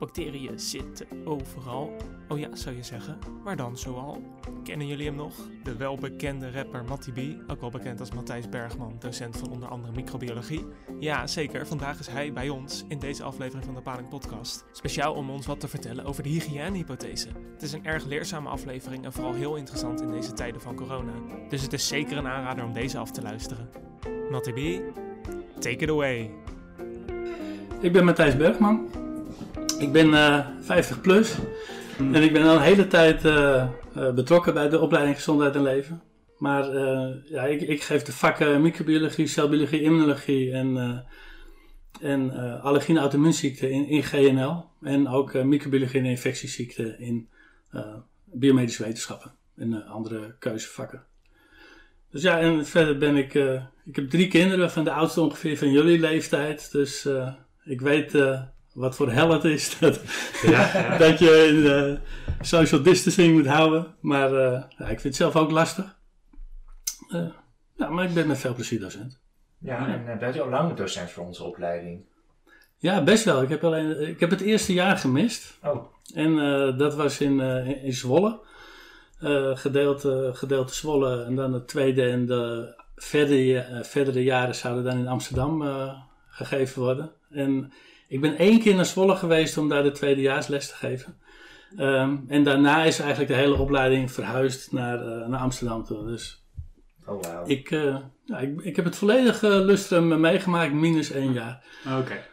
Bacteriën zitten overal. Oh ja, zou je zeggen. Maar dan zoal. Kennen jullie hem nog? De welbekende rapper Matty B, ook wel bekend als Matthijs Bergman, docent van onder andere microbiologie. Ja, zeker. Vandaag is hij bij ons in deze aflevering van de Paling Podcast. Speciaal om ons wat te vertellen over de hygiënehypothese. Het is een erg leerzame aflevering en vooral heel interessant in deze tijden van corona. Dus het is zeker een aanrader om deze af te luisteren. Matty B, take it away. Ik ben Matthijs Bergman. Ik ben eh 50 plus. En ik ben al een hele tijd eh, eh, betrokken bij de opleiding Gezondheid en Leven. Maar eh, ja, ik, ik geef de vakken microbiologie, celbiologie, immunologie en, eh en eh allergie en auto-immuunziekten in, in GNL. En ook eh, microbiologie en infectieziekten in eh, biomedische wetenschappen en eh, andere keuzevakken. Dus ja, en verder ben ik, eh, ik heb drie kinderen, van de oudste ongeveer van jullie leeftijd. Dus eh, ik weet eh, wat voor hel het is dat, dat je in, eh, social distancing moet houden. Maar eh, ja, ik vind het zelf ook lastig. Eh, ja, maar ik ben met veel plezier docent. Ja, en uh, bent u al lang docent voor onze opleiding? Ja, best wel. Ik heb, alleen, ik heb het eerste jaar gemist. Oh, En dat was in, in- Zwolle. Gedeelte, gedeelte Zwolle. En dan het tweede en de verdere, verdere jaren zouden dan in Amsterdam gegeven worden. En ik ben één keer naar Zwolle geweest om daar de tweedejaarsles te geven. Ehm, en daarna is eigenlijk de hele opleiding verhuisd naar, eh, naar Amsterdam toe. Dus oh wauw. ik, eh, ja, ik, ik heb het volledige lustrum meegemaakt, minus één jaar. Oké.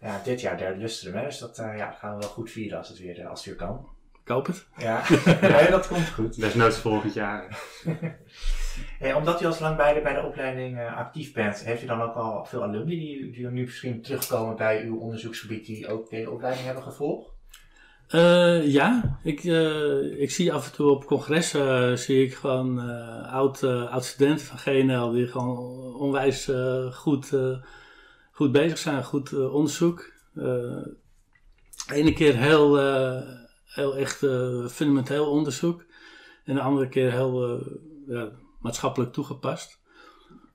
Ja, dit jaar derde lustrum, hè? Dus dat eh, ja, gaan we wel goed vieren als het weer, eh, als het weer kan. Ik hoop het. Ja, nee, dat komt goed. Desnoods volgend jaar. Hey, omdat u al zo lang bij de, opleiding eh, actief bent, heeft u dan ook al veel alumni die, die nu misschien terugkomen bij uw onderzoeksgebied die ook deze opleiding hebben gevolgd? Eh, ja, ik, eh, ik zie af en toe op congressen eh, zie ik gewoon eh, oud, eh, oud studenten van GNL die gewoon onwijs eh, goed, eh, goed bezig zijn, goed eh, onderzoek. Eh, de ene keer heel, eh, heel echt eh, fundamenteel onderzoek en de andere keer heel eh, ja, maatschappelijk toegepast.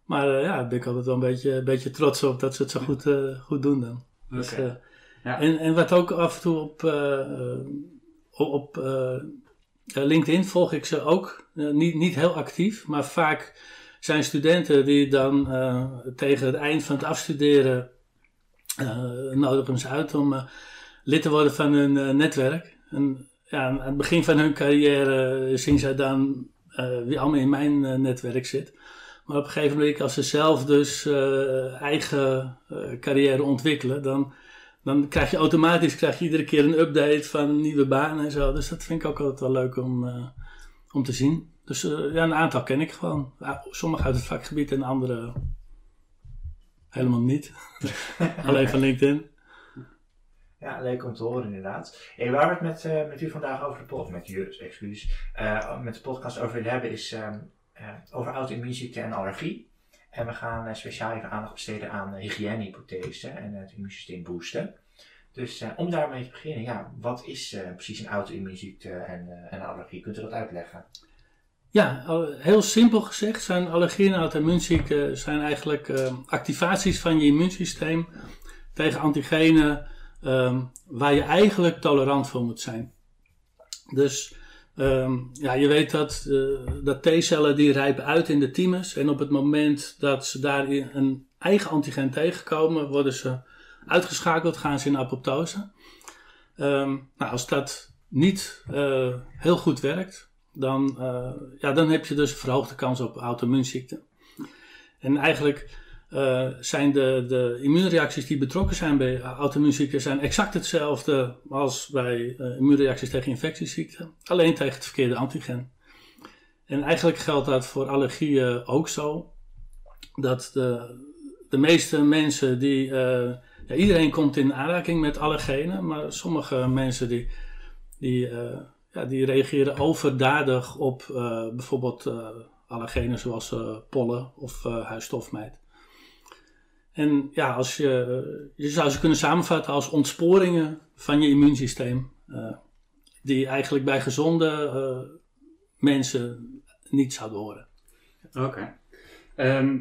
Maar eh, ja, daar ben ik altijd wel een beetje, een beetje trots op dat ze het zo goed, eh, goed doen dan. Dus, eh, Ja. en, en wat ook af en toe op, op LinkedIn volg ik ze ook. Niet, niet heel actief, maar vaak zijn studenten die dan tegen het eind van het afstuderen nodigen ze uit om lid te worden van hun netwerk. En ja, aan het begin van hun carrière zien zij dan wie allemaal in mijn eh, netwerk zit. Maar op een gegeven moment, als ze zelf dus eh, eigen eh, carrière ontwikkelen, dan dan krijg je automatisch krijg je iedere keer een update van een nieuwe baan en zo. Dus dat vind ik ook altijd wel leuk om, eh, om te zien. Dus eh, ja, een aantal ken ik gewoon. Sommige uit het vakgebied en andere helemaal niet. Alleen van LinkedIn. Ja, leuk om te horen inderdaad. Hey, waar we het met, eh, met u vandaag over de podcast, met u, excuus, eh, met de podcast over willen hebben is ehm, eh, over auto-immuunziekte en allergie. En we gaan speciaal even aandacht besteden aan hygiënehypothese en het immuunsysteem boosten. Dus eh, om daarmee te beginnen, ja, wat is precies een auto-immuunziekte en, een allergie? Kunt u dat uitleggen? Ja, heel simpel gezegd zijn allergieën en auto-immuunziekten zijn eigenlijk eh, activaties van je immuunsysteem tegen antigenen ehm, waar je eigenlijk tolerant voor moet zijn. Dus ehm, ja, je weet dat, eh, dat T-cellen die rijpen uit in de thymus en op het moment dat ze daar een eigen antigen tegenkomen, worden ze uitgeschakeld, gaan ze in apoptose. Ehm, nou, als dat niet eh, heel goed werkt, dan, eh, ja, dan heb je dus een verhoogde kans op auto-immuunziekten. En eigenlijk eh, zijn de, de immuunreacties die betrokken zijn bij auto-immuunziekten zijn exact hetzelfde als bij eh, immuunreacties tegen infectieziekten, alleen tegen het verkeerde antigen. En eigenlijk geldt dat voor allergieën ook zo, dat de, de meeste mensen die, eh, ja, iedereen komt in aanraking met allergenen, maar sommige mensen die, die ja, die reageren overdadig op bijvoorbeeld allergenen zoals pollen of huisstofmijt. En ja, als je, je zou ze kunnen samenvatten als ontsporingen van je immuunsysteem, eh, die eigenlijk bij gezonde eh, mensen niet zouden horen. Oké. Ehm,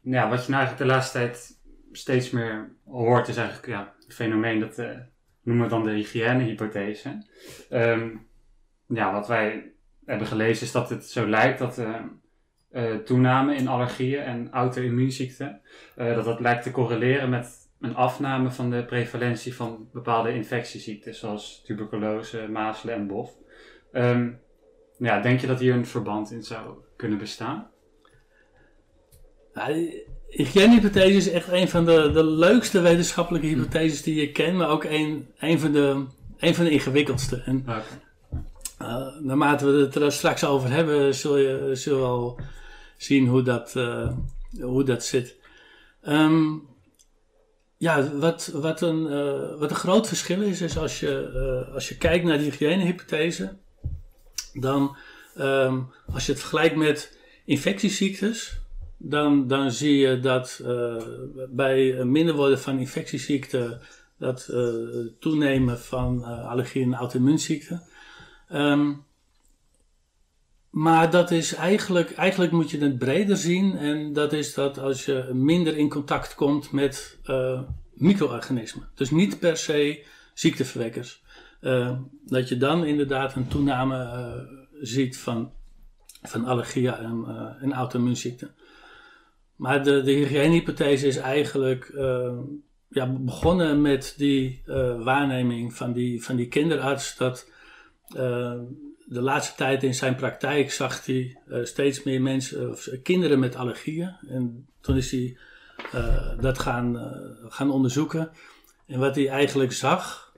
ja, wat je nou eigenlijk de laatste tijd steeds meer hoort, is eigenlijk ja, het fenomeen dat, eh, noemen we dan de hygiënehypothese. Ehm ja, wat wij hebben gelezen is dat het zo lijkt dat uh, uh, toename in allergieën en auto-immuunziekten, uh, dat dat lijkt te correleren met een afname van de prevalentie van bepaalde infectieziekten, zoals tuberculose, mazelen en bof. Um, ja, denk je dat hier een verband in zou kunnen bestaan? Nou, de hygiënehypothese is echt een van de, de leukste wetenschappelijke hypotheses die je kent, maar ook een, een, van, de, een van de ingewikkeldste. En, okay. uh, naarmate we het er straks over hebben, zul je, zul je wel zien hoe dat, uh, hoe dat zit. Um, ja, wat, wat, een, uh, wat een groot verschil is, is als je, als je kijkt naar de hygiënehypothese, dan um, als je het vergelijkt met infectieziektes, dan, dan zie je dat bij minder worden van infectieziekten, dat toenemen van uh, allergie en auto-immuunziekten. Um, maar dat is eigenlijk, eigenlijk moet je het breder zien. En dat is dat als je minder in contact komt met micro-organismen. Dus niet per se ziekteverwekkers. dat je dan inderdaad een toename ziet van, van allergieën en, en auto-immuunziekten. Maar de, de hygiënehypothese is eigenlijk uh, ja, begonnen met die uh, waarneming van die, van die kinderarts. Dat uh, de laatste tijd in zijn praktijk zag hij steeds meer mensen, of kinderen met allergieën. En toen is hij dat gaan, gaan onderzoeken. En wat hij eigenlijk zag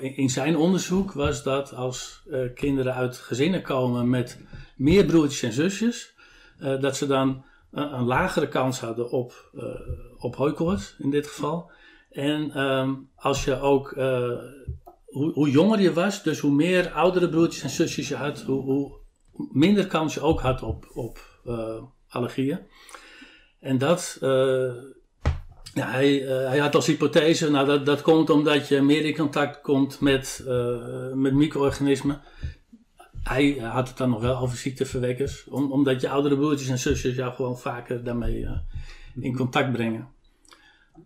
in, in, zijn onderzoek was dat als kinderen uit gezinnen komen met meer broertjes en zusjes, dat ze dan een, lagere kans hadden op, op hooikoorts in dit geval. En um, als je ook, hoe, hoe, jonger je was, dus hoe meer oudere broertjes en zusjes je had, hoe, hoe minder kans je ook had op, op uh, allergieën. En dat, ja, hij, hij had als hypothese, nou dat, dat komt omdat je meer in contact komt met, met micro-organismen hij had het dan nog wel over ziekteverwekkers. Om, omdat je oudere broertjes en zusjes jou gewoon vaker daarmee in mhm. contact brengen.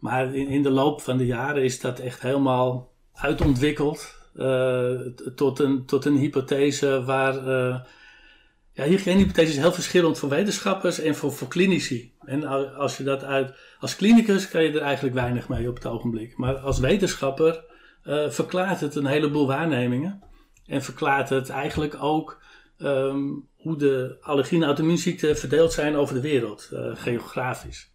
Maar in, in, de loop van de jaren is dat echt helemaal uitontwikkeld. Uh, tot, een, tot een hypothese waar... Uh, ja, hygiënehypothese is heel verschillend voor wetenschappers en voor, voor klinici. En als je dat uit... Als klinicus kan je er eigenlijk weinig mee op het ogenblik. Maar als wetenschapper verklaart het een heleboel waarnemingen. En verklaart het eigenlijk ook um, hoe de allergie en auto-immuunziekten verdeeld zijn over de wereld, geografisch.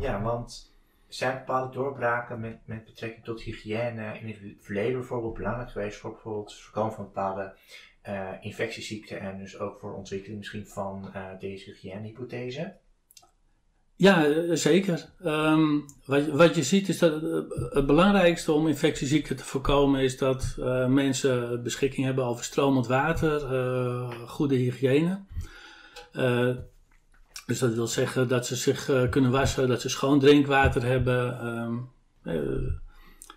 Ja, want zijn bepaalde doorbraken met, met betrekking tot hygiëne in het verleden bijvoorbeeld belangrijk geweest voor bijvoorbeeld het voorkomen van bepaalde uh, infectieziekten en dus ook voor ontwikkeling misschien van uh, deze hygiënehypothese? Ja, eh, zeker. Um, wat, wat, je ziet is dat het belangrijkste om infectieziekten te voorkomen is dat mensen beschikking hebben over stromend water, goede hygiëne. Dus dat wil zeggen dat ze zich kunnen wassen, dat ze schoon drinkwater hebben. Um,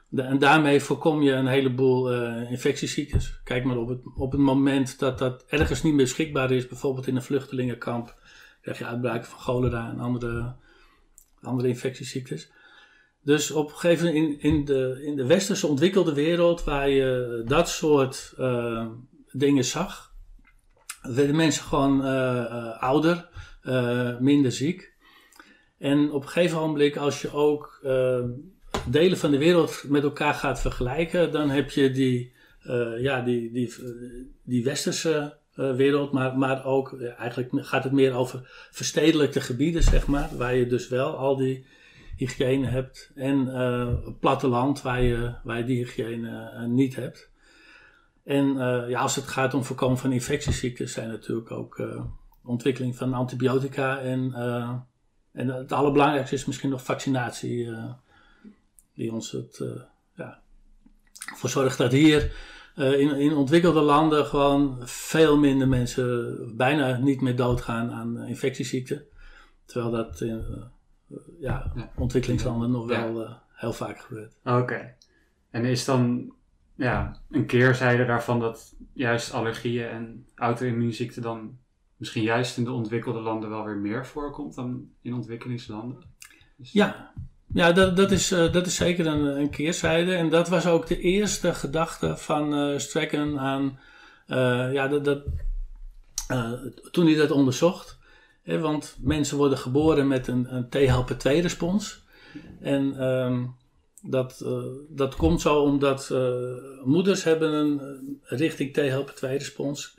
de, en daarmee voorkom je een heleboel infectieziektes. Kijk maar op het, op het moment dat dat ergens niet meer beschikbaar is, bijvoorbeeld in een vluchtelingenkamp krijg je uitbraken van cholera en andere, andere infectieziektes. Dus op een gegeven moment in, in, de, in de westerse ontwikkelde wereld, waar je dat soort dingen zag, werden mensen gewoon ouder, uh, minder ziek. En op een gegeven moment, als je ook delen van de wereld met elkaar gaat vergelijken, dan heb je die, ja, die, die, die westerse wereld, maar, maar ook eigenlijk gaat het meer over verstedelijkte gebieden, zeg maar, waar je dus wel al die hygiëne hebt en platteland waar je, waar je die hygiëne niet hebt. En ja, als het gaat om voorkomen van infectieziekten, zijn natuurlijk ook ontwikkeling van antibiotica en, en het allerbelangrijkste is misschien nog vaccinatie, die ons het ja, voor zorgt dat hier in, in ontwikkelde landen gewoon veel minder mensen bijna niet meer doodgaan aan infectieziekten. Terwijl dat in ja, ontwikkelingslanden nog wel heel vaak gebeurt. Oké. En is dan ja, een keerzijde daarvan dat juist allergieën en auto-immuunziekten dan misschien juist in de ontwikkelde landen wel weer meer voorkomt dan in ontwikkelingslanden? Dus... Ja, Ja, dat, dat, is, uh, dat is zeker een, een, keerzijde. En dat was ook de eerste gedachte van uh, Stracken aan. Uh, ja, dat, dat, toen hij dat onderzocht. Want mensen worden geboren met een, een T-helper-2-respons. En um, dat, dat komt zo omdat moeders hebben een richting T-helper-2-respons.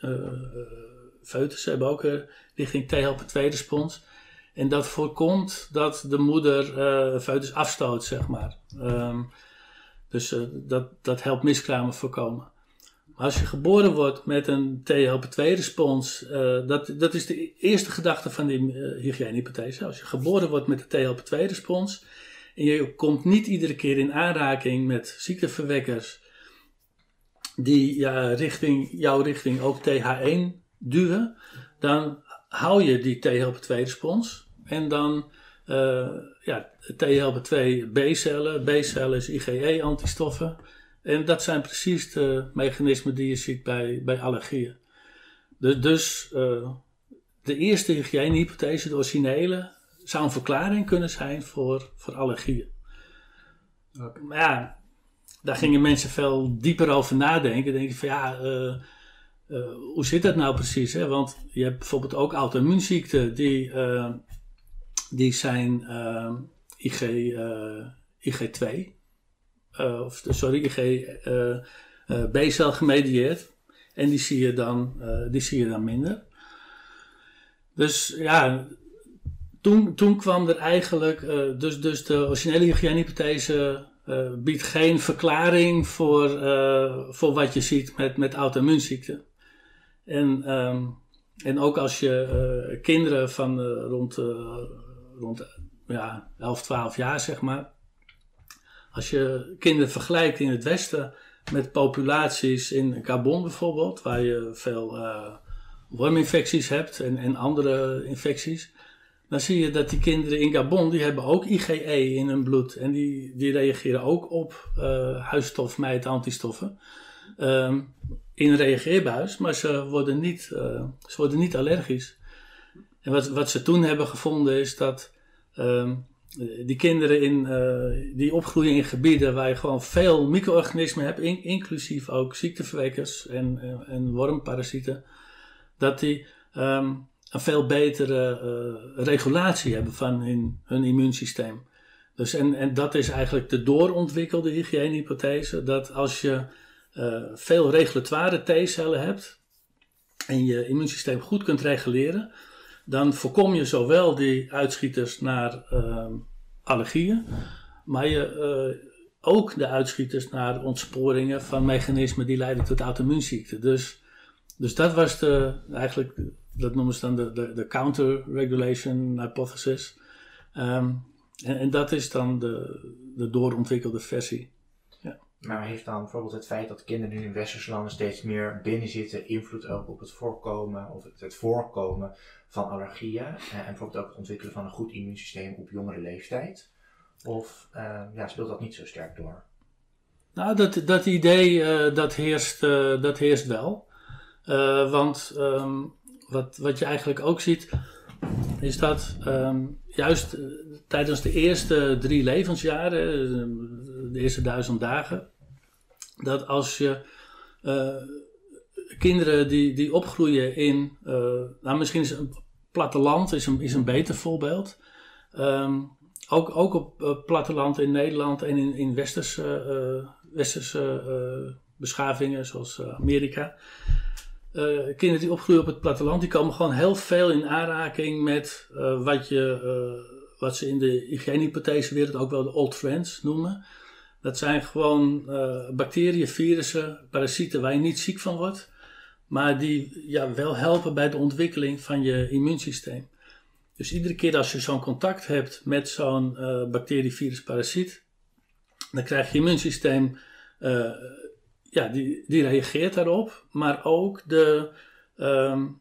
Foetus hebben ook richting T-helper-2-respons. En dat voorkomt dat de moeder uh, foetus afstoot, zeg maar. Um, dus uh, dat, dat helpt miskramen voorkomen. Maar als je geboren wordt met een THLP2-respons, uh, dat, dat is de eerste gedachte van die hygiënehypothese. Als je geboren wordt met een THLP2-respons en je komt niet iedere keer in aanraking met ziekteverwekkers die ja, richting, jouw richting ook TH1 duwen, dan hou je die THLP2-respons. En dan uh, ja, THLP2 B-cellen. B-cellen is IgE-antistoffen. En dat zijn precies de mechanismen die je ziet bij, bij allergieën. Dus, dus uh, de eerste hygiënehypothese, de originele, zou een verklaring kunnen zijn voor, voor allergieën. Okay. Maar ja, daar gingen mensen veel dieper over nadenken. Denk je van ja, uh, uh, hoe zit dat nou precies? Hè? Want je hebt bijvoorbeeld ook auto-immuunziekten die die zijn uh, IG, uh, IG2, uh, of sorry, IG uh, B-cel gemedieerd. En die zie je dan, die zie je dan minder. Dus ja, toen, toen kwam er eigenlijk, dus, dus de originele hygiënehypothese biedt geen verklaring voor, voor wat je ziet met, met auto-immuunziekten. En, um, en ook als je kinderen van rond rond ja, 11, 12 jaar, zeg maar. Als je kinderen vergelijkt in het Westen met populaties in Gabon bijvoorbeeld, waar je veel worminfecties hebt en, en andere infecties, dan zie je dat die kinderen in Gabon, die hebben ook IgE in hun bloed. En die, die reageren ook op uh, huisstof, mijt, antistoffen. Um, in reageerbuis, maar ze worden niet, uh, ze worden niet allergisch. En wat, wat ze toen hebben gevonden is dat um, die kinderen in, uh, die opgroeien in gebieden waar je gewoon veel micro-organismen hebt, in, inclusief ook ziekteverwekkers en, en, en wormparasieten, dat die um, een veel betere uh, regulatie hebben van hun, hun immuunsysteem. Dus en, en dat is eigenlijk de doorontwikkelde hygiënehypothese, dat als je uh, veel regulatoire T-cellen hebt en je immuunsysteem goed kunt reguleren, dan voorkom je zowel die uitschieters naar uh, allergieën, maar je, uh, ook de uitschieters naar ontsporingen van mechanismen die leiden tot auto-immuunziekten. Dus, dus dat was de, eigenlijk, dat noemen ze dan de, de, counter-regulation hypothesis. Um, en, en, dat is dan de, de doorontwikkelde versie. Maar heeft dan bijvoorbeeld het feit dat kinderen nu in westerse landen steeds meer binnenzitten invloed ook op het voorkomen of het, het voorkomen van allergieën en bijvoorbeeld ook het ontwikkelen van een goed immuunsysteem op jongere leeftijd? Of uh, ja, speelt dat niet zo sterk door? Nou, dat, dat idee uh, dat, heerst, dat heerst wel. want um, wat, wat je eigenlijk ook ziet, is dat um, juist tijdens de eerste drie levensjaren, de eerste duizend dagen, dat als je kinderen die, die opgroeien in, uh, nou misschien is een platteland is een, is een beter voorbeeld. Um, ook, ook op uh, platteland in Nederland en in, in westerse, westerse beschavingen zoals Amerika. kinderen die opgroeien op het platteland, die komen gewoon heel veel in aanraking met wat, je, wat ze in de hygiënehypothesewereld ook wel de old friends noemen. Dat zijn gewoon bacteriën, virussen, parasieten waar je niet ziek van wordt maar die ja, wel helpen bij de ontwikkeling van je immuunsysteem. Dus iedere keer als je zo'n contact hebt met zo'n uh, bacterie, virus, parasiet, dan krijg je immuunsysteem, uh, ja, die, die reageert daarop, maar ook de, um,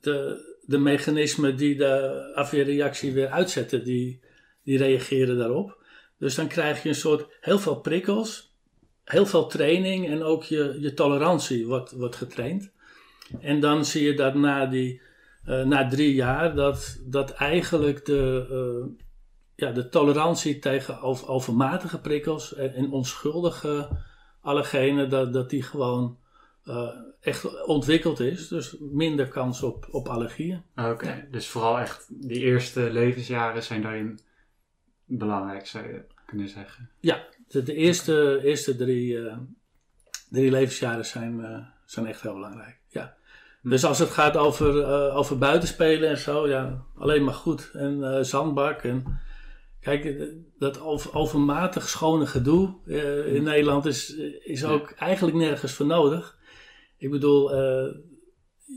de, de mechanismen die de afweerreactie weer uitzetten, die, die reageren daarop. Dus dan krijg je een soort heel veel prikkels, heel veel training en ook je, je tolerantie wordt, wordt getraind. En dan zie je dat na, die, uh, na drie jaar dat, dat eigenlijk de, uh, ja, de tolerantie tegen over, overmatige prikkels en, onschuldige allergenen, dat, dat die gewoon uh, echt ontwikkeld is. Dus minder kans op, op allergieën. Oké, dus vooral echt die eerste levensjaren zijn daarin belangrijk, zou je kunnen zeggen. Ja, de, de eerste, eerste drie, uh, drie levensjaren zijn, uh, zijn echt heel belangrijk. Ja. Hm. Dus als het gaat over, uh, over buitenspelen en zo, ja, alleen maar goed. En zandbak en... Kijk, dat over, overmatig schone gedoe in hm. Nederland is, is ook eigenlijk nergens voor nodig. Ik bedoel,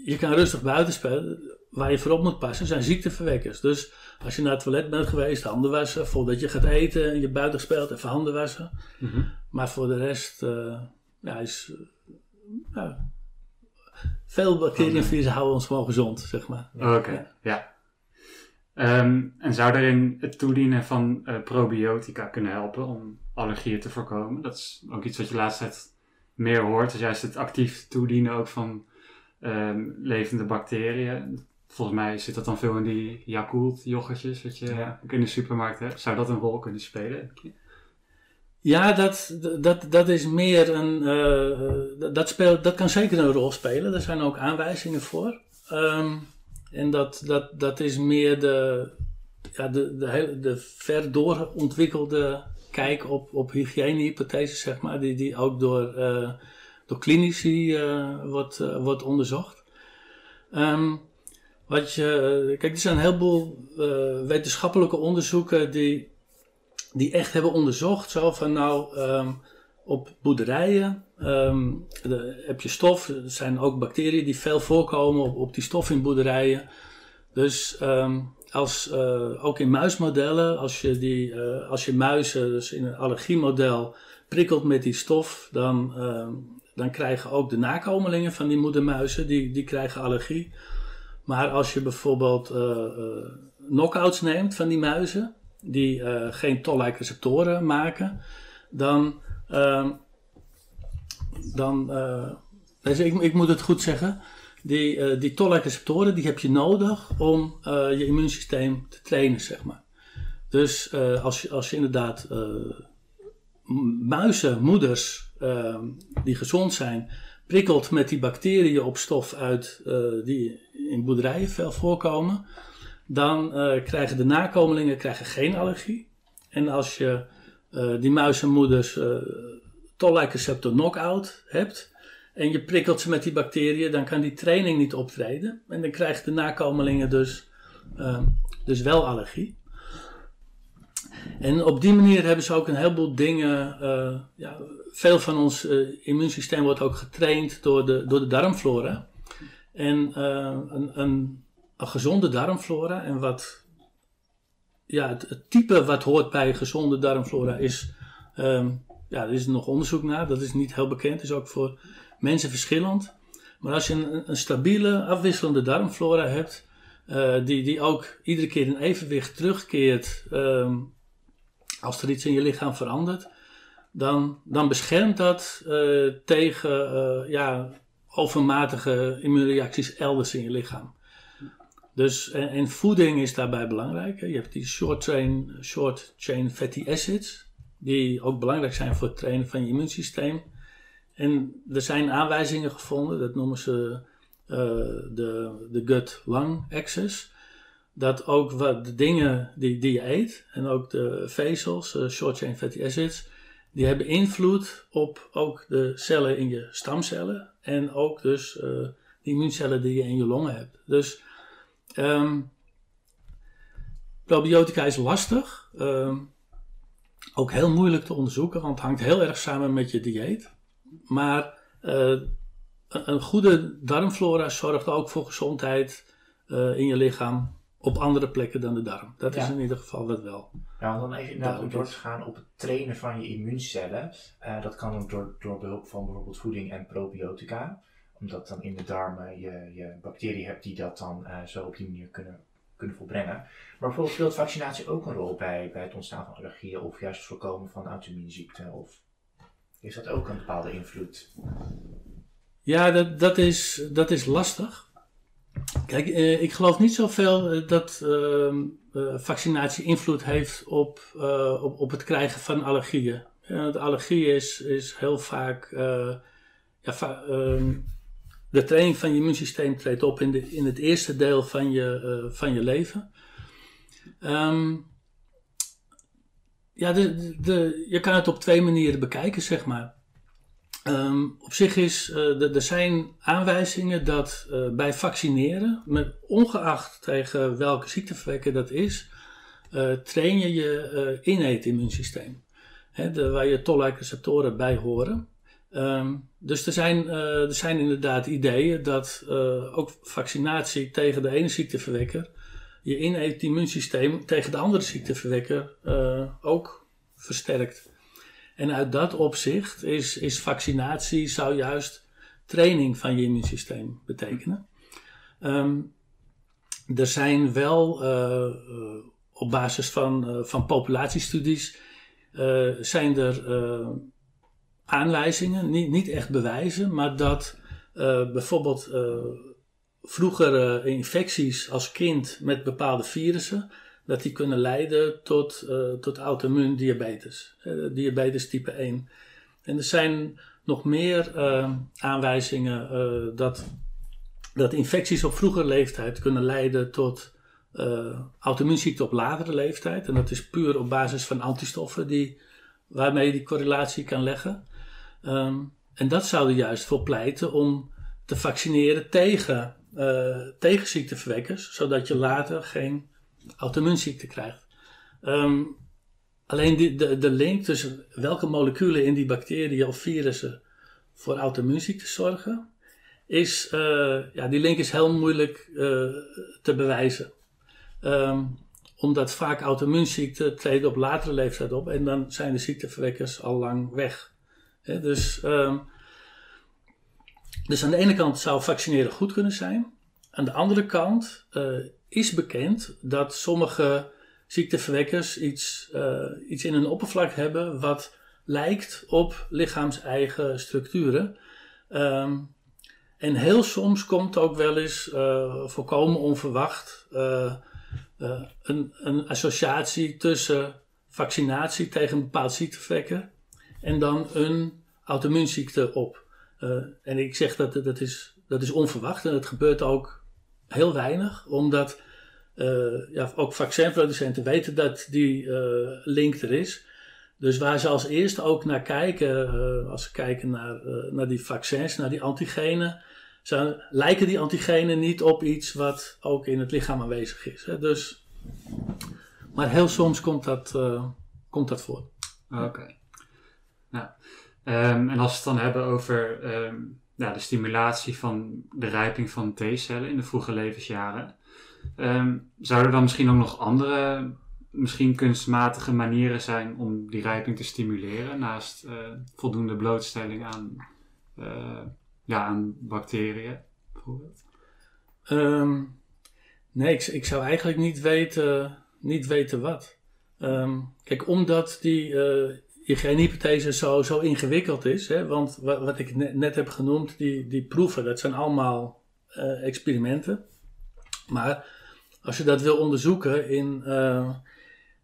je kan rustig buiten spelen. Waar je voorop moet passen zijn ziekteverwekkers. Dus als je naar het toilet bent geweest, handen wassen. Voordat je gaat eten en je buiten speelt, even handen wassen. Mm -hmm. Maar voor de rest, uh, ja, is. Uh, veel bacteriën houden ons gewoon gezond, zeg maar. Oké, okay, ja. ja. Um, en zou daarin het toedienen van uh, probiotica kunnen helpen om allergieën te voorkomen? Dat is ook iets wat je laatst tijd meer hoort. Dus juist het actief toedienen ook van um, levende bacteriën. Volgens mij zit dat dan veel in die Yakult yoghurtjes wat je ja. in de supermarkt hebt. Zou dat een rol kunnen spelen? Ja, dat, dat, dat is meer een. Uh, dat, speelt, dat kan zeker een rol spelen. Er zijn ook aanwijzingen voor. Um, en dat, dat, dat is meer de, ja, de, de, de ver doorontwikkelde kijk op, op hygiënehypotheses, zeg maar. Die, die ook door, uh, door klinici uh, wordt, wordt onderzocht. Um, wat je, kijk, er zijn een heleboel uh, wetenschappelijke onderzoeken die, die echt hebben onderzocht. Zo van nou, um, op boerderijen um, de, heb je stof. Er zijn ook bacteriën die veel voorkomen op, die stof in boerderijen. Dus um, als, uh, ook in muismodellen, als je, die, als je muizen dus in een allergiemodel prikkelt met die stof, dan, dan krijgen ook de nakomelingen van die moedermuizen, die, die krijgen allergie. Maar als je bijvoorbeeld uh, uh, knockouts neemt van die muizen, die uh, geen toll-like receptoren maken, dan. Uh, dan dus ik, ik, moet het goed zeggen. Die, die toll-like receptoren die heb je nodig om je immuunsysteem te trainen, zeg maar. Dus als, je, als je inderdaad muizen, moeders ehm, die gezond zijn, prikkelt met die bacteriën op stof uit die in boerderijen veel voorkomen, dan uh, krijgen de nakomelingen krijgen geen allergie. En als je uh, die muizenmoeders uh, receptor knockout hebt en je prikkelt ze met die bacteriën, dan kan die training niet optreden. En dan krijgen de nakomelingen dus, dus wel allergie. En op die manier hebben ze ook een heleboel dingen. ja, veel van ons immuunsysteem wordt ook getraind door de, door de darmflora. En uh, een, een, een, gezonde darmflora en wat, ja, het, type wat hoort bij gezonde darmflora is, um, ja, er is nog onderzoek naar, dat is niet heel bekend, is ook voor mensen verschillend. Maar als je een, stabiele, afwisselende darmflora hebt, uh, die, die ook iedere keer in evenwicht terugkeert um, als er iets in je lichaam verandert, dan, dan beschermt dat uh, tegen ja, overmatige immuunreacties elders in je lichaam. Dus, en, voeding is daarbij belangrijk. Je hebt die short chain, short chain fatty acids, die ook belangrijk zijn voor het trainen van je immuunsysteem. En er zijn aanwijzingen gevonden, dat noemen ze uh, de, de gut-lung axis. Dat ook wat de dingen die, die je eet, en ook de vezels, short chain fatty acids, die hebben invloed op ook de cellen in je stamcellen en ook dus uh, de immuuncellen die je in je longen hebt. Dus um, probiotica is lastig, um, ook heel moeilijk te onderzoeken, want het hangt heel erg samen met je dieet. Maar uh, een goede darmflora zorgt ook voor gezondheid uh, in je lichaam op andere plekken dan de darm. Dat is in ieder geval dat wel. Ja, dan even inderdaad door te gaan op het trainen van je immuuncellen. Uh, dat kan ook door, door behulp van bijvoorbeeld voeding en probiotica. Omdat dan in de darmen je, je bacteriën hebt die dat dan uh, zo op die manier kunnen, kunnen volbrengen. Maar bijvoorbeeld speelt vaccinatie ook een rol bij, bij het ontstaan van allergieën of juist het voorkomen van auto-immuunziekten? Of is dat ook een bepaalde invloed? Ja, dat, dat, is, dat is lastig. Kijk, eh, ik geloof niet zoveel eh, dat ehm, eh, vaccinatie invloed heeft op, op, op het krijgen van allergieën. De allergie is, is heel vaak. ja, ehm, de training van je immuunsysteem treedt op in, de, in het eerste deel van je, van je leven. Ehm, ja, de, de- je kan het op twee manieren bekijken, zeg maar. Ehm, op zich is, eh, er zijn aanwijzingen dat eh, bij vaccineren, ongeacht tegen welke ziekteverwekker dat is, eh, train je je innate immuunsysteem. Hè, de, waar je receptoren bij horen. Ehm, dus er zijn, er zijn inderdaad ideeën dat ook vaccinatie tegen de ene ziekteverwekker je innate immuunsysteem tegen de andere ziekteverwekker ook versterkt. En uit dat opzicht is, is vaccinatie zou juist training van je immuunsysteem betekenen. Ehm, er zijn wel eh, eh, op basis van, eh, van populatiestudies zijn er aanwijzingen, niet, niet echt bewijzen, maar dat bijvoorbeeld vroegere infecties als kind met bepaalde virussen, dat die kunnen leiden tot, eh tot auto-immuun diabetes, diabetes type 1. En er zijn nog meer eh, aanwijzingen eh, dat, dat infecties op vroegere leeftijd kunnen leiden tot eh auto-immuunziekte op latere leeftijd. En dat is puur op basis van antistoffen die, waarmee je die correlatie kan leggen. Ehm, en dat zou er juist voor pleiten om te vaccineren tegen, tegen ziekteverwekkers, zodat je later geen auto-immuunziekte krijgt. Ehm, alleen die, de, de link tussen welke moleculen in die bacteriën of virussen voor auto-immuunziekte zorgen, is, eh, ja, die link is heel moeilijk eh, te bewijzen. Ehm, omdat vaak auto-immuunziekten treden op latere leeftijd op en dan zijn de ziekteverwekkers al lang weg. Dus, ehm, dus aan de ene kant zou vaccineren goed kunnen zijn. Aan de andere kant eh, is bekend dat sommige ziekteverwekkers iets, eh, iets in hun oppervlak hebben wat lijkt op lichaams-eigen structuren. Ehm, en heel soms komt ook wel eens eh, volkomen onverwacht een, een associatie tussen vaccinatie tegen een bepaald ziekteverwekker en dan een auto-immuunziekte op. En ik zeg dat dat is, dat is onverwacht en het gebeurt ook heel weinig, omdat eh, ja, ook vaccinproducenten weten dat die eh, link er is. Dus waar ze als eerste ook naar kijken, eh, als ze kijken naar, naar die vaccins, naar die antigenen, zijn, lijken die antigenen niet op iets wat ook in het lichaam aanwezig is. Hè? Dus, maar heel soms komt dat, komt dat voor. Oké. Nou, ehm, en als we het dan hebben over ehm, ja, de stimulatie van de rijping van T-cellen in de vroege levensjaren, ehm, zouden er dan misschien ook nog andere, misschien kunstmatige manieren zijn om die rijping te stimuleren, naast eh, voldoende blootstelling aan, eh, ja, aan bacteriën, bijvoorbeeld? Ehm, nee, ik, zou eigenlijk niet weten, niet weten wat. Ehm, kijk, omdat die eh hygiënehypothese zo, zo ingewikkeld is, hè, want wat, ik net, heb genoemd, die, die proeven, dat zijn allemaal eh, experimenten. Maar als je dat wil onderzoeken in, eh,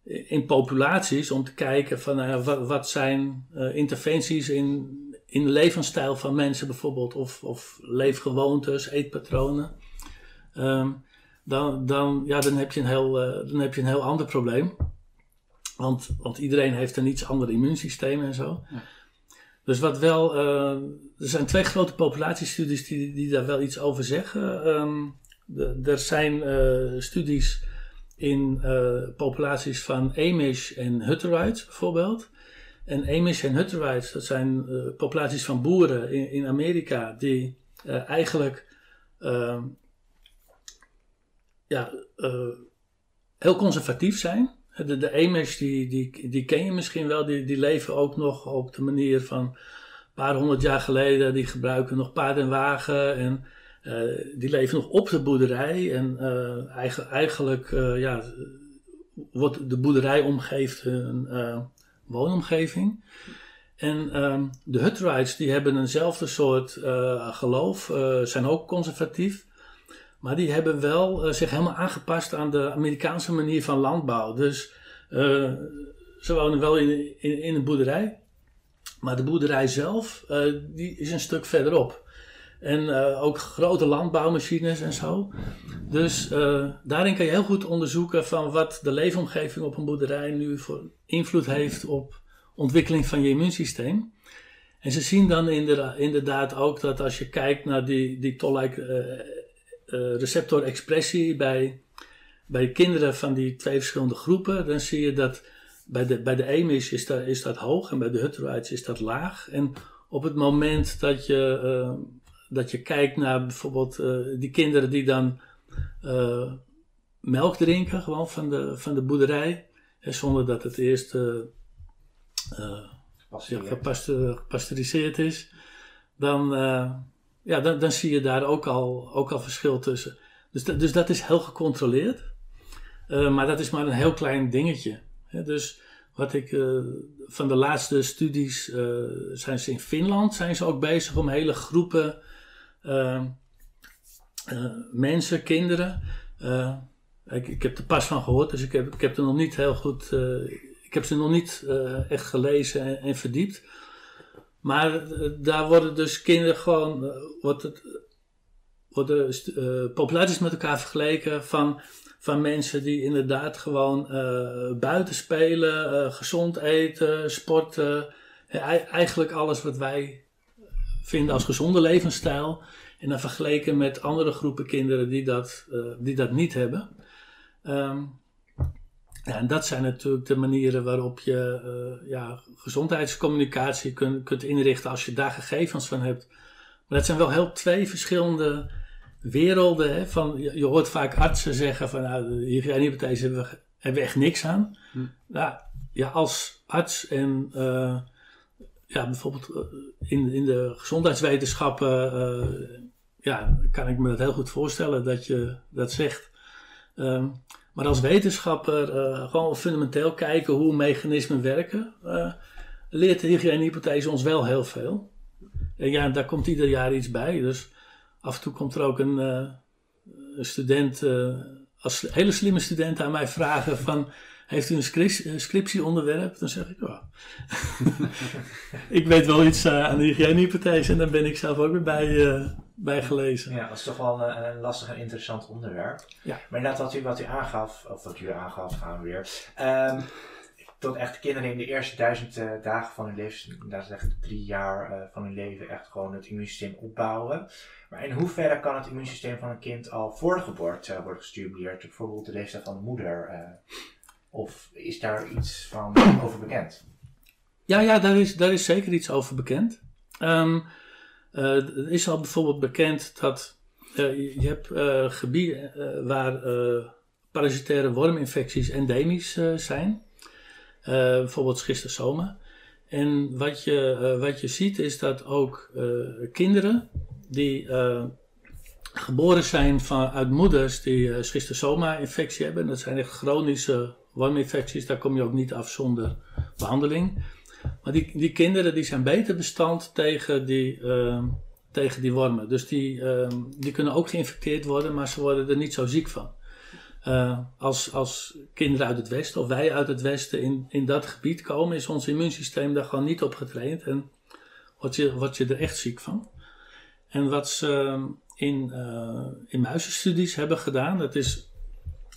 in populaties, om te kijken van ja, wat, wat zijn eh, interventies in, in de levensstijl van mensen bijvoorbeeld, of, of leefgewoontes, eetpatronen. Ehm, dan, dan, ja, dan, heb je een heel, eh, dan heb je een heel ander probleem. Want, want iedereen heeft een iets ander immuunsysteem en zo. Ja. Dus wat wel, eh, er zijn twee grote populatiestudies die, die daar wel iets over zeggen. Ehm, de- er zijn eh, studies in eh, populaties van Amish en Hutterites bijvoorbeeld. En Amish en Hutterites, dat zijn populaties van boeren in, in Amerika die eigenlijk ehm, ja, heel conservatief zijn. De, de die, die, die ken je misschien wel, die, die leven ook nog op de manier van een paar honderd jaar geleden. Die gebruiken nog paard en wagen en eh, die leven nog op de boerderij. En eh, eigen- eigenlijk eh, ja, wordt de boerderij omgeeft hun woonomgeving. En ehm, de Hutterites die hebben eenzelfde soort geloof, zijn ook conservatief. Maar die hebben wel zich helemaal aangepast aan de Amerikaanse manier van landbouw. Dus ze wonen wel in, in, een boerderij. Maar de boerderij zelf, die is een stuk verderop. En ook grote landbouwmachines en zo. Dus daarin kan je heel goed onderzoeken van wat de leefomgeving op een boerderij nu voor invloed heeft op ontwikkeling van je immuunsysteem. En ze zien dan inderdaad ook dat als je kijkt naar die, die toll-like uh, receptorexpressie bij, bij kinderen van die twee verschillende groepen, dan zie je dat bij de, bij de EMIS is dat, is dat hoog en bij de Hutterites is dat laag. En op het moment dat je, uh, dat je kijkt naar bijvoorbeeld uh, die kinderen die dan melk drinken, gewoon van de, van de boerderij, zonder dat het eerst gepasteuriseerd is, dan, ja, dan, dan zie je daar ook al, ook al verschil tussen. Dus, dus dat is heel gecontroleerd. Uh, maar dat is maar een heel klein dingetje. Dus wat ik uh, van de laatste studies zijn ze in Finland zijn ze ook bezig om hele groepen mensen, kinderen. Ik, ik, heb er pas van gehoord, dus ik heb, ik heb er nog niet heel goed ik heb ze nog niet echt gelezen en, en, verdiept. Maar uh, daar worden dus kinderen gewoon, uh, wordt het, worden populaties met elkaar vergeleken van, van mensen die inderdaad gewoon buiten spelen, gezond eten, sporten. eigenlijk alles wat wij vinden als gezonde levensstijl. En dan vergeleken met andere groepen kinderen die dat, die dat niet hebben. Um, ja, en dat zijn natuurlijk de manieren waarop je uh, ja, gezondheidscommunicatie kunt, kunt inrichten als je daar gegevens van hebt. Maar dat zijn wel heel twee verschillende werelden. Hè? Van, je, hoort vaak artsen zeggen van nou, hygiënehypothese hebben we, hebben we echt niks aan. Hm. Nou, ja, als arts en uh, ja, bijvoorbeeld eh, in, in de gezondheidswetenschappen uh, ja, kan ik me dat heel goed voorstellen dat je dat zegt. Um, maar als wetenschapper uh, gewoon fundamenteel kijken hoe mechanismen werken, uh, leert de hygiënehypothese ons wel heel veel. En ja, daar komt ieder jaar iets bij. Dus af en toe komt er ook een, uh, een student, als hele slimme student aan mij vragen van... Heeft u een scriptieonderwerp? Dan zeg ik, ja. ik weet wel iets aan de hygiënehypothese en dan ben ik zelf ook weer bij, bijgelezen. Ja, dat is toch wel een, een lastig en interessant onderwerp. Ja. Maar inderdaad, wat u, wat u aangaf, of wat u aangaf, gaan we weer. Um, dat echt kinderen in de eerste duizend uh, dagen van hun leven, dat is echt drie jaar uh, van hun leven, echt gewoon het immuunsysteem opbouwen. Maar in hoeverre kan het immuunsysteem van een kind al voor de geboorte uh, worden gestimuleerd? Bijvoorbeeld de leeftijd van de moeder. of is daar iets van over bekend? Ja, ja daar, is, daar is zeker iets over bekend. Um, er is al bijvoorbeeld bekend dat uh, je hebt uh, gebieden waar parasitaire worminfecties endemisch zijn. bijvoorbeeld schistosoma. En wat je, wat je ziet is dat ook kinderen die geboren zijn van, uit moeders die schistosoma-infectie hebben. Dat zijn echt chronische worminfecties, daar kom je ook niet af zonder behandeling. Maar die, die kinderen die zijn beter bestand tegen die, uh, tegen die wormen. Dus die, uh, die kunnen ook geïnfecteerd worden, maar ze worden er niet zo ziek van. Uh, als, als kinderen uit het Westen of wij uit het Westen in, in dat gebied komen, is ons immuunsysteem daar gewoon niet op getraind en word je, word je er echt ziek van. En wat ze ehm, in, uh, in muizenstudies hebben gedaan, dat is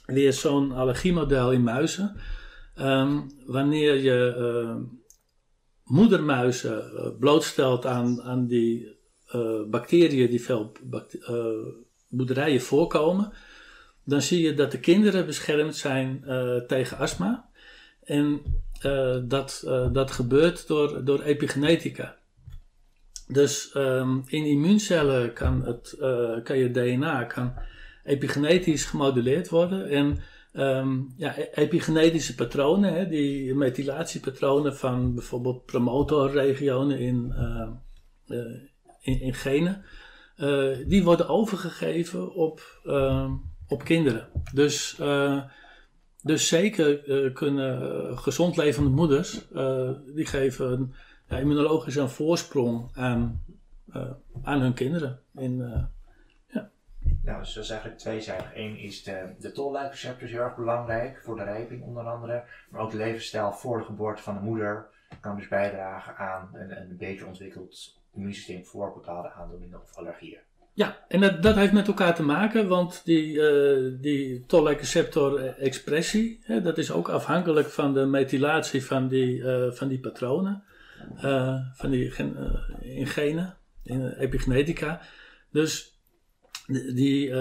weer zo'n allergiemodel in muizen. Wanneer je moedermuizen uh, blootstelt aan, aan die uh, bacteriën die veel uh, boerderijen voorkomen, dan zie je dat de kinderen beschermd zijn tegen astma. En dat, dat gebeurt door, door epigenetica. Dus um, in immuuncellen kan, het, kan je DNA kan epigenetisch gemoduleerd worden. En Um, ja, e-, epigenetische patronen, hè, die methylatiepatronen van bijvoorbeeld promotorregionen in, uh, uh, in, genen, uh, die worden overgegeven op, ehm, op kinderen. Dus, dus zeker kunnen gezond levende moeders, die geven ja, immunologisch een voorsprong aan, aan hun kinderen. In. Nou, dus dat is eigenlijk tweezijdig. Eén is de, de heel erg belangrijk voor de rijping onder andere. Maar ook de levensstijl voor de geboorte van de moeder kan dus bijdragen aan een, een beter ontwikkeld immuunsysteem voor bepaalde aandoeningen of allergieën. Ja, en dat, heeft met elkaar te maken, want die, uh, die expressie, hè, dat is ook afhankelijk van de methylatie van die, uh, van die patronen, van die in genen, in epigenetica. Dus die,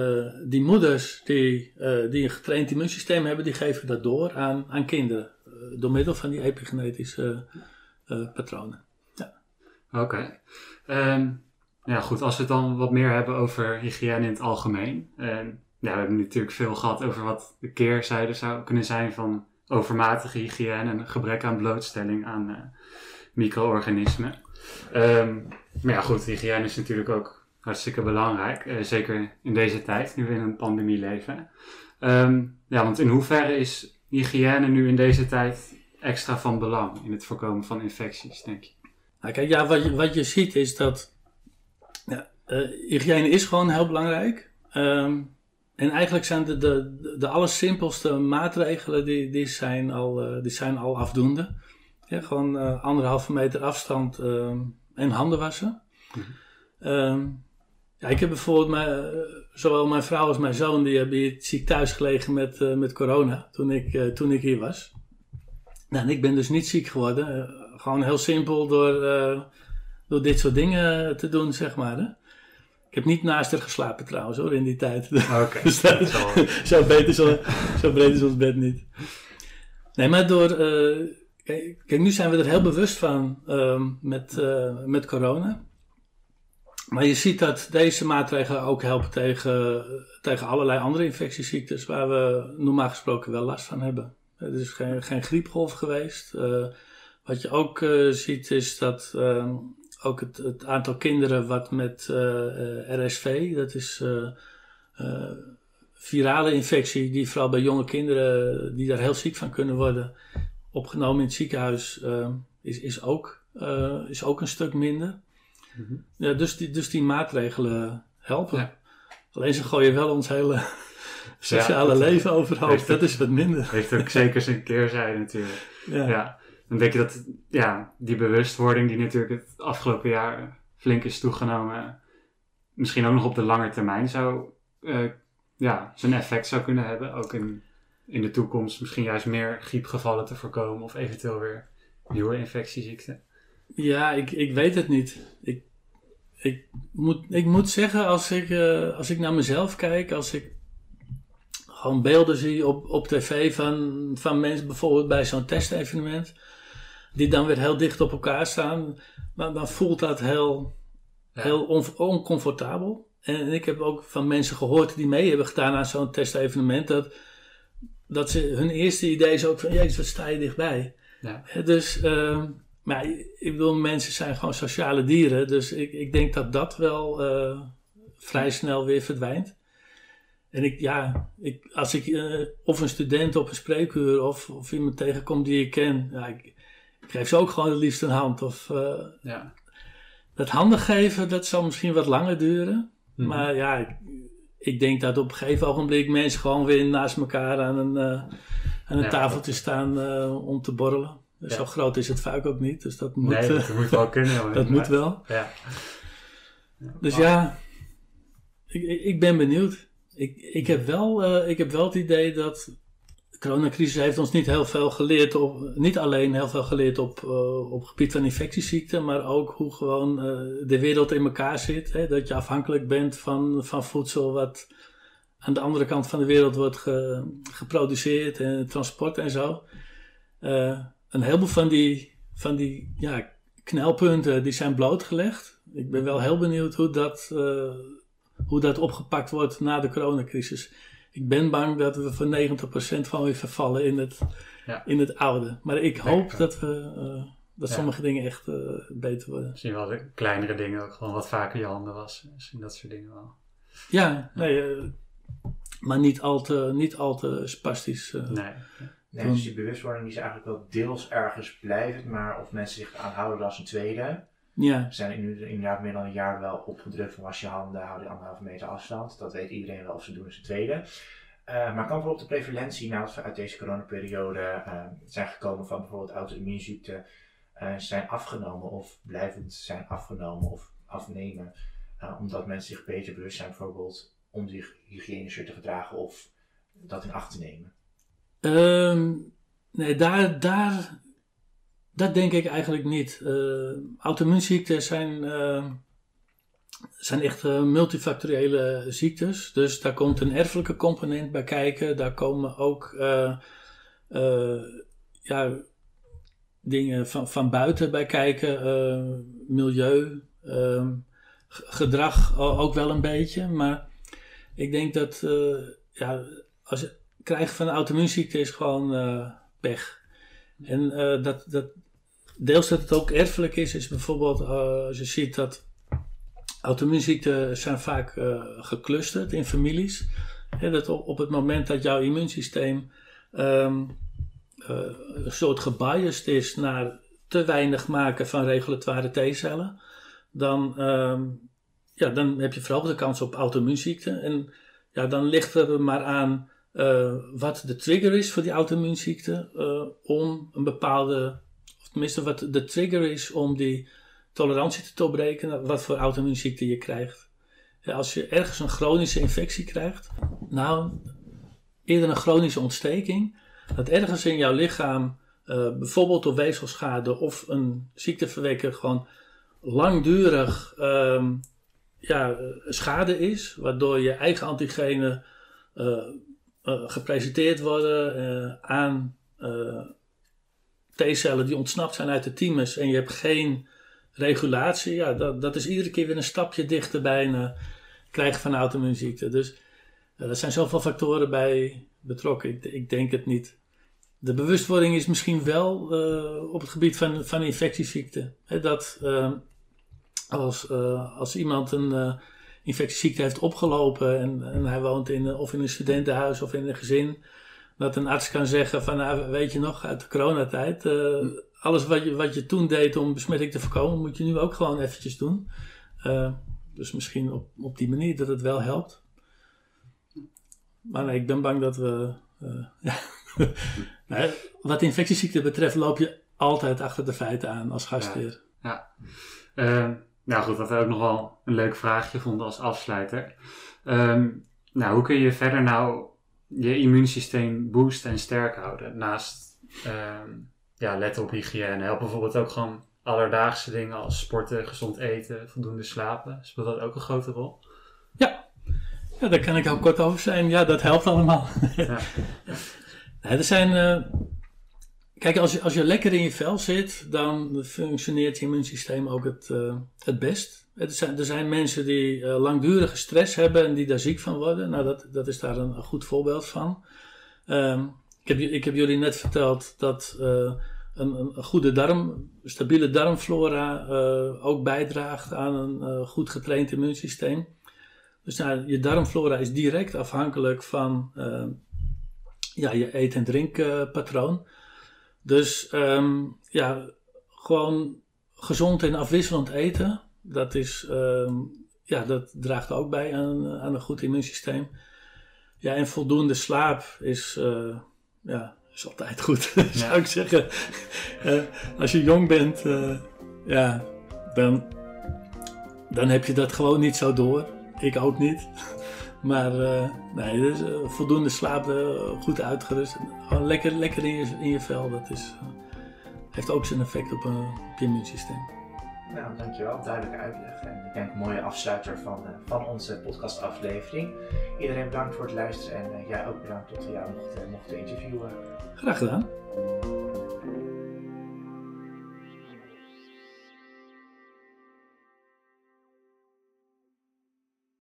die moeders die, die een getraind immuunsysteem hebben, die geven dat door aan, aan kinderen, door middel van die epigenetische patronen. Ja. Oké. Okay. Um... Ja, goed, als we het dan wat meer hebben over hygiëne in het algemeen. En ja, we hebben natuurlijk veel gehad over wat de keerzijde zou kunnen zijn van overmatige hygiëne en gebrek aan blootstelling aan micro-organismen. Um, maar ja, goed, hygiëne is natuurlijk ook hartstikke belangrijk. Uh, zeker in deze tijd, nu we in een pandemie leven. Um, ja, want in hoeverre is hygiëne nu in deze tijd extra van belang in het voorkomen van infecties, denk je? Nou, kijk, ja, wat je, wat je ziet is dat ja, uh, hygiëne is gewoon heel belangrijk. Um, en eigenlijk zijn de, de, de allersimpelste maatregelen, die, die, zijn, al, uh, die zijn al afdoende. Ja, gewoon anderhalve meter afstand um, en handen wassen. Mm -hmm. um, ja, ik heb bijvoorbeeld, mijn, zowel mijn vrouw als mijn zoon, die hebben hier ziek thuis gelegen met, met corona toen ik, toen ik hier was. Nou, en ik ben dus niet ziek geworden. gewoon heel simpel door door dit soort dingen te doen, zeg maar. Hè? Ik heb niet naast haar geslapen trouwens hoor, in die tijd. Oké. dus dat, zo, beter zo, zo breed is ons bed niet. Nee, maar door... Kijk, kijk, nu zijn we er heel bewust van uh, met, met corona. Maar je ziet dat deze maatregelen ook helpen tegen, tegen allerlei andere infectieziektes waar we normaal gesproken wel last van hebben. Er is geen, geen griepgolf geweest. Uh, wat je ook uh, ziet is dat uh, ook het, het, aantal kinderen wat met uh, RSV, dat is virale infectie, die vooral bij jonge kinderen die daar heel ziek van kunnen worden, opgenomen in het ziekenhuis, is, is, ook, is ook een stuk minder. Mm -hmm. ja, dus, die, dus die maatregelen helpen. Ja. Alleen ze gooien wel ons hele sociale ja, leven overhoop. Dat is wat minder. Heeft ook zeker zijn keerzijde natuurlijk. ja. dan denk je dat ja, die bewustwording die natuurlijk het afgelopen jaar flink is toegenomen, misschien ook nog op de lange termijn zou, uh, ja, zijn effect zou kunnen hebben. Ook in, in de toekomst misschien juist meer griepgevallen te voorkomen of eventueel weer nieuwe infectieziekten. Ja, ik, ik weet het niet. Ik, ik, moet, ik moet zeggen, als ik, uh, als ik naar mezelf kijk, als ik gewoon beelden zie op, op tv van, van mensen bijvoorbeeld bij zo'n testevenement die dan weer heel dicht op elkaar staan, dan, dan voelt dat heel, heel on, oncomfortabel. En ik heb ook van mensen gehoord die mee hebben gedaan aan zo'n testevenement, dat, dat ze, hun eerste idee is ook van, jezus, wat sta je dichtbij. Ja. Dus, uh, maar ik bedoel, mensen zijn gewoon sociale dieren, dus ik, ik denk dat dat wel uh, vrij snel weer verdwijnt. En ik, ja, ik, als ik uh, of een student op een spreekuur of, of iemand tegenkom die ik ken, ja, ik, ik geef ze ook gewoon het liefst een hand. Of, uh, ja. Dat handen geven, dat zal misschien wat langer duren. Mm. Maar ja, ik, ik, denk dat op een gegeven ogenblik mensen gewoon weer naast elkaar aan een, aan een ja, tafeltje staan om te borrelen. Ja. Zo groot is het vaak ook niet, dus dat moet, nee, dat moet wel kunnen. dat moet wel. Ja. Dus ja, ik, ik ben benieuwd. Ik, ik, heb wel, ik heb wel het idee dat de coronacrisis heeft ons niet heel veel geleerd op, niet alleen heel veel geleerd op, uh, op het gebied van infectieziekten, maar ook hoe gewoon uh, de wereld in elkaar zit. Hè? Dat je afhankelijk bent van, van voedsel wat aan de andere kant van de wereld wordt ge, geproduceerd en transport en zo. Uh, een heleboel van die, van die ja, knelpunten die zijn blootgelegd. Ik ben wel heel benieuwd hoe dat, hoe dat opgepakt wordt na de coronacrisis ik ben bang dat we voor 90% van weer vervallen in het, ja. in het oude. Maar ik hoop dat, we, uh, dat ja. sommige dingen echt uh, beter worden. Misschien wel de kleinere dingen ook gewoon wat vaker je handen wassen. Misschien dat soort dingen wel. Ja, nee, maar niet al te, niet al te spastisch. nee. Nee, dus die bewustwording die is eigenlijk wel deels ergens blijvend, maar of mensen zich aanhouden, is een tweede. Ja. Zijn nu inderdaad meer dan een jaar wel opgedrukt van was je handen, hou die anderhalve meter afstand. Dat weet iedereen wel of ze doen in z'n tweede. Uh, maar kan bijvoorbeeld de prevalentie, nadat we uit deze coronaperiode uh, zijn gekomen van bijvoorbeeld auto-immuunziekten, uh, zijn afgenomen of blijvend zijn afgenomen of afnemen, omdat mensen zich beter bewust zijn bijvoorbeeld om zich hygiënischer te gedragen of dat in acht te nemen? Um, nee, daar, daar, dat denk ik eigenlijk niet. Uh, zijn, uh, zijn echt uh, multifactoriële ziektes. Dus daar komt een erfelijke component bij kijken. Daar komen ook ja, dingen van, van buiten bij kijken. milieu, ehm, gedrag ook wel een beetje. Maar ik denk dat ja, als krijgen van een auto-immuunziekte is gewoon uh, pech. En uh, dat, dat, deels dat het ook erfelijk is, is bijvoorbeeld uh, als je ziet dat auto-immuunziekten zijn vaak geclusterd in families. Dat op, het moment dat jouw immuunsysteem um, een soort gebiased is naar te weinig maken van regulatoire T-cellen, dan, um, ja, dan heb je vooral de kans op auto-immuunziekten. En ja, dan ligt er maar aan uh, wat de trigger is voor die auto-immuunziekte uh, om een bepaalde, of tenminste wat de trigger is om die tolerantie te doorbreken, wat voor auto-immuunziekte je krijgt. Als je ergens een chronische infectie krijgt, nou, eerder een chronische ontsteking, dat ergens in jouw lichaam, uh, bijvoorbeeld door weefselschade of een ziekteverwekker, gewoon langdurig um, ja, schade is, waardoor je eigen antigenen uh, gepresenteerd worden uh, aan uh, T-cellen die ontsnapt zijn uit de thymus en je hebt geen regulatie, ja, dat, dat is iedere keer weer een stapje dichter bij een krijgen van auto-immuunziekte. Dus er zijn zoveel factoren bij betrokken, ik, denk het niet. De bewustwording is misschien wel op het gebied van, van infectieziekten. dat als, als iemand een infectieziekte heeft opgelopen en, en hij woont in, of in een studentenhuis of in een gezin, dat een arts kan zeggen van, nou, weet je nog, uit de coronatijd, uh, alles wat je, wat je toen deed om besmetting te voorkomen, moet je nu ook gewoon eventjes doen. Uh, dus misschien op, op die manier dat het wel helpt. Maar nee, ik ben bang dat we. Nee, wat infectieziekten betreft, loop je altijd achter de feiten aan als gastheer. Ja. Nou goed, wat we ook nog wel een leuk vraagje vonden als afsluiter. Um, nou, hoe kun je verder nou je immuunsysteem boosten en sterk houden? Naast um, ja, letten op hygiëne. Helpt bijvoorbeeld ook gewoon alledaagse dingen als sporten, gezond eten, voldoende slapen. Speelt dat ook een grote rol? Ja, ja daar kan ik ook kort over zijn. Ja, dat helpt allemaal. Ja. er zijn... Uh, Kijk, als je, als je lekker in je vel zit, dan functioneert je immuunsysteem ook het, uh, het best. Er zijn, er zijn mensen die uh, langdurige stress hebben en die daar ziek van worden. Nou, dat, dat is daar een, goed voorbeeld van. Um, ik, heb, ik heb jullie net verteld dat uh, een, een, goede darm, stabiele darmflora ook bijdraagt aan een goed getraind immuunsysteem. Dus nou, je darmflora is direct afhankelijk van ja, je eet- en drinkpatroon. Dus um, ja, gewoon gezond en afwisselend eten, dat, is, um, ja, dat draagt ook bij aan, aan een goed immuunsysteem. Ja, en voldoende slaap is, uh, ja, is altijd goed, ja. zou ik zeggen. uh, als je jong bent, uh, ja, dan, dan heb je dat gewoon niet zo door. Ik ook niet. Maar uh, nee, dus, uh, voldoende slaap, uh, goed uitgerust. Gewoon lekker, lekker in, je, in je vel. Dat is, heeft ook zijn effect op, op je immuunsysteem. Nou, dankjewel. Duidelijke uitleg. En ik denk een mooie afsluiter van, van onze podcastaflevering. Iedereen bedankt voor het luisteren en jij ook bedankt dat we jou mochten, mochten interviewen. Graag gedaan.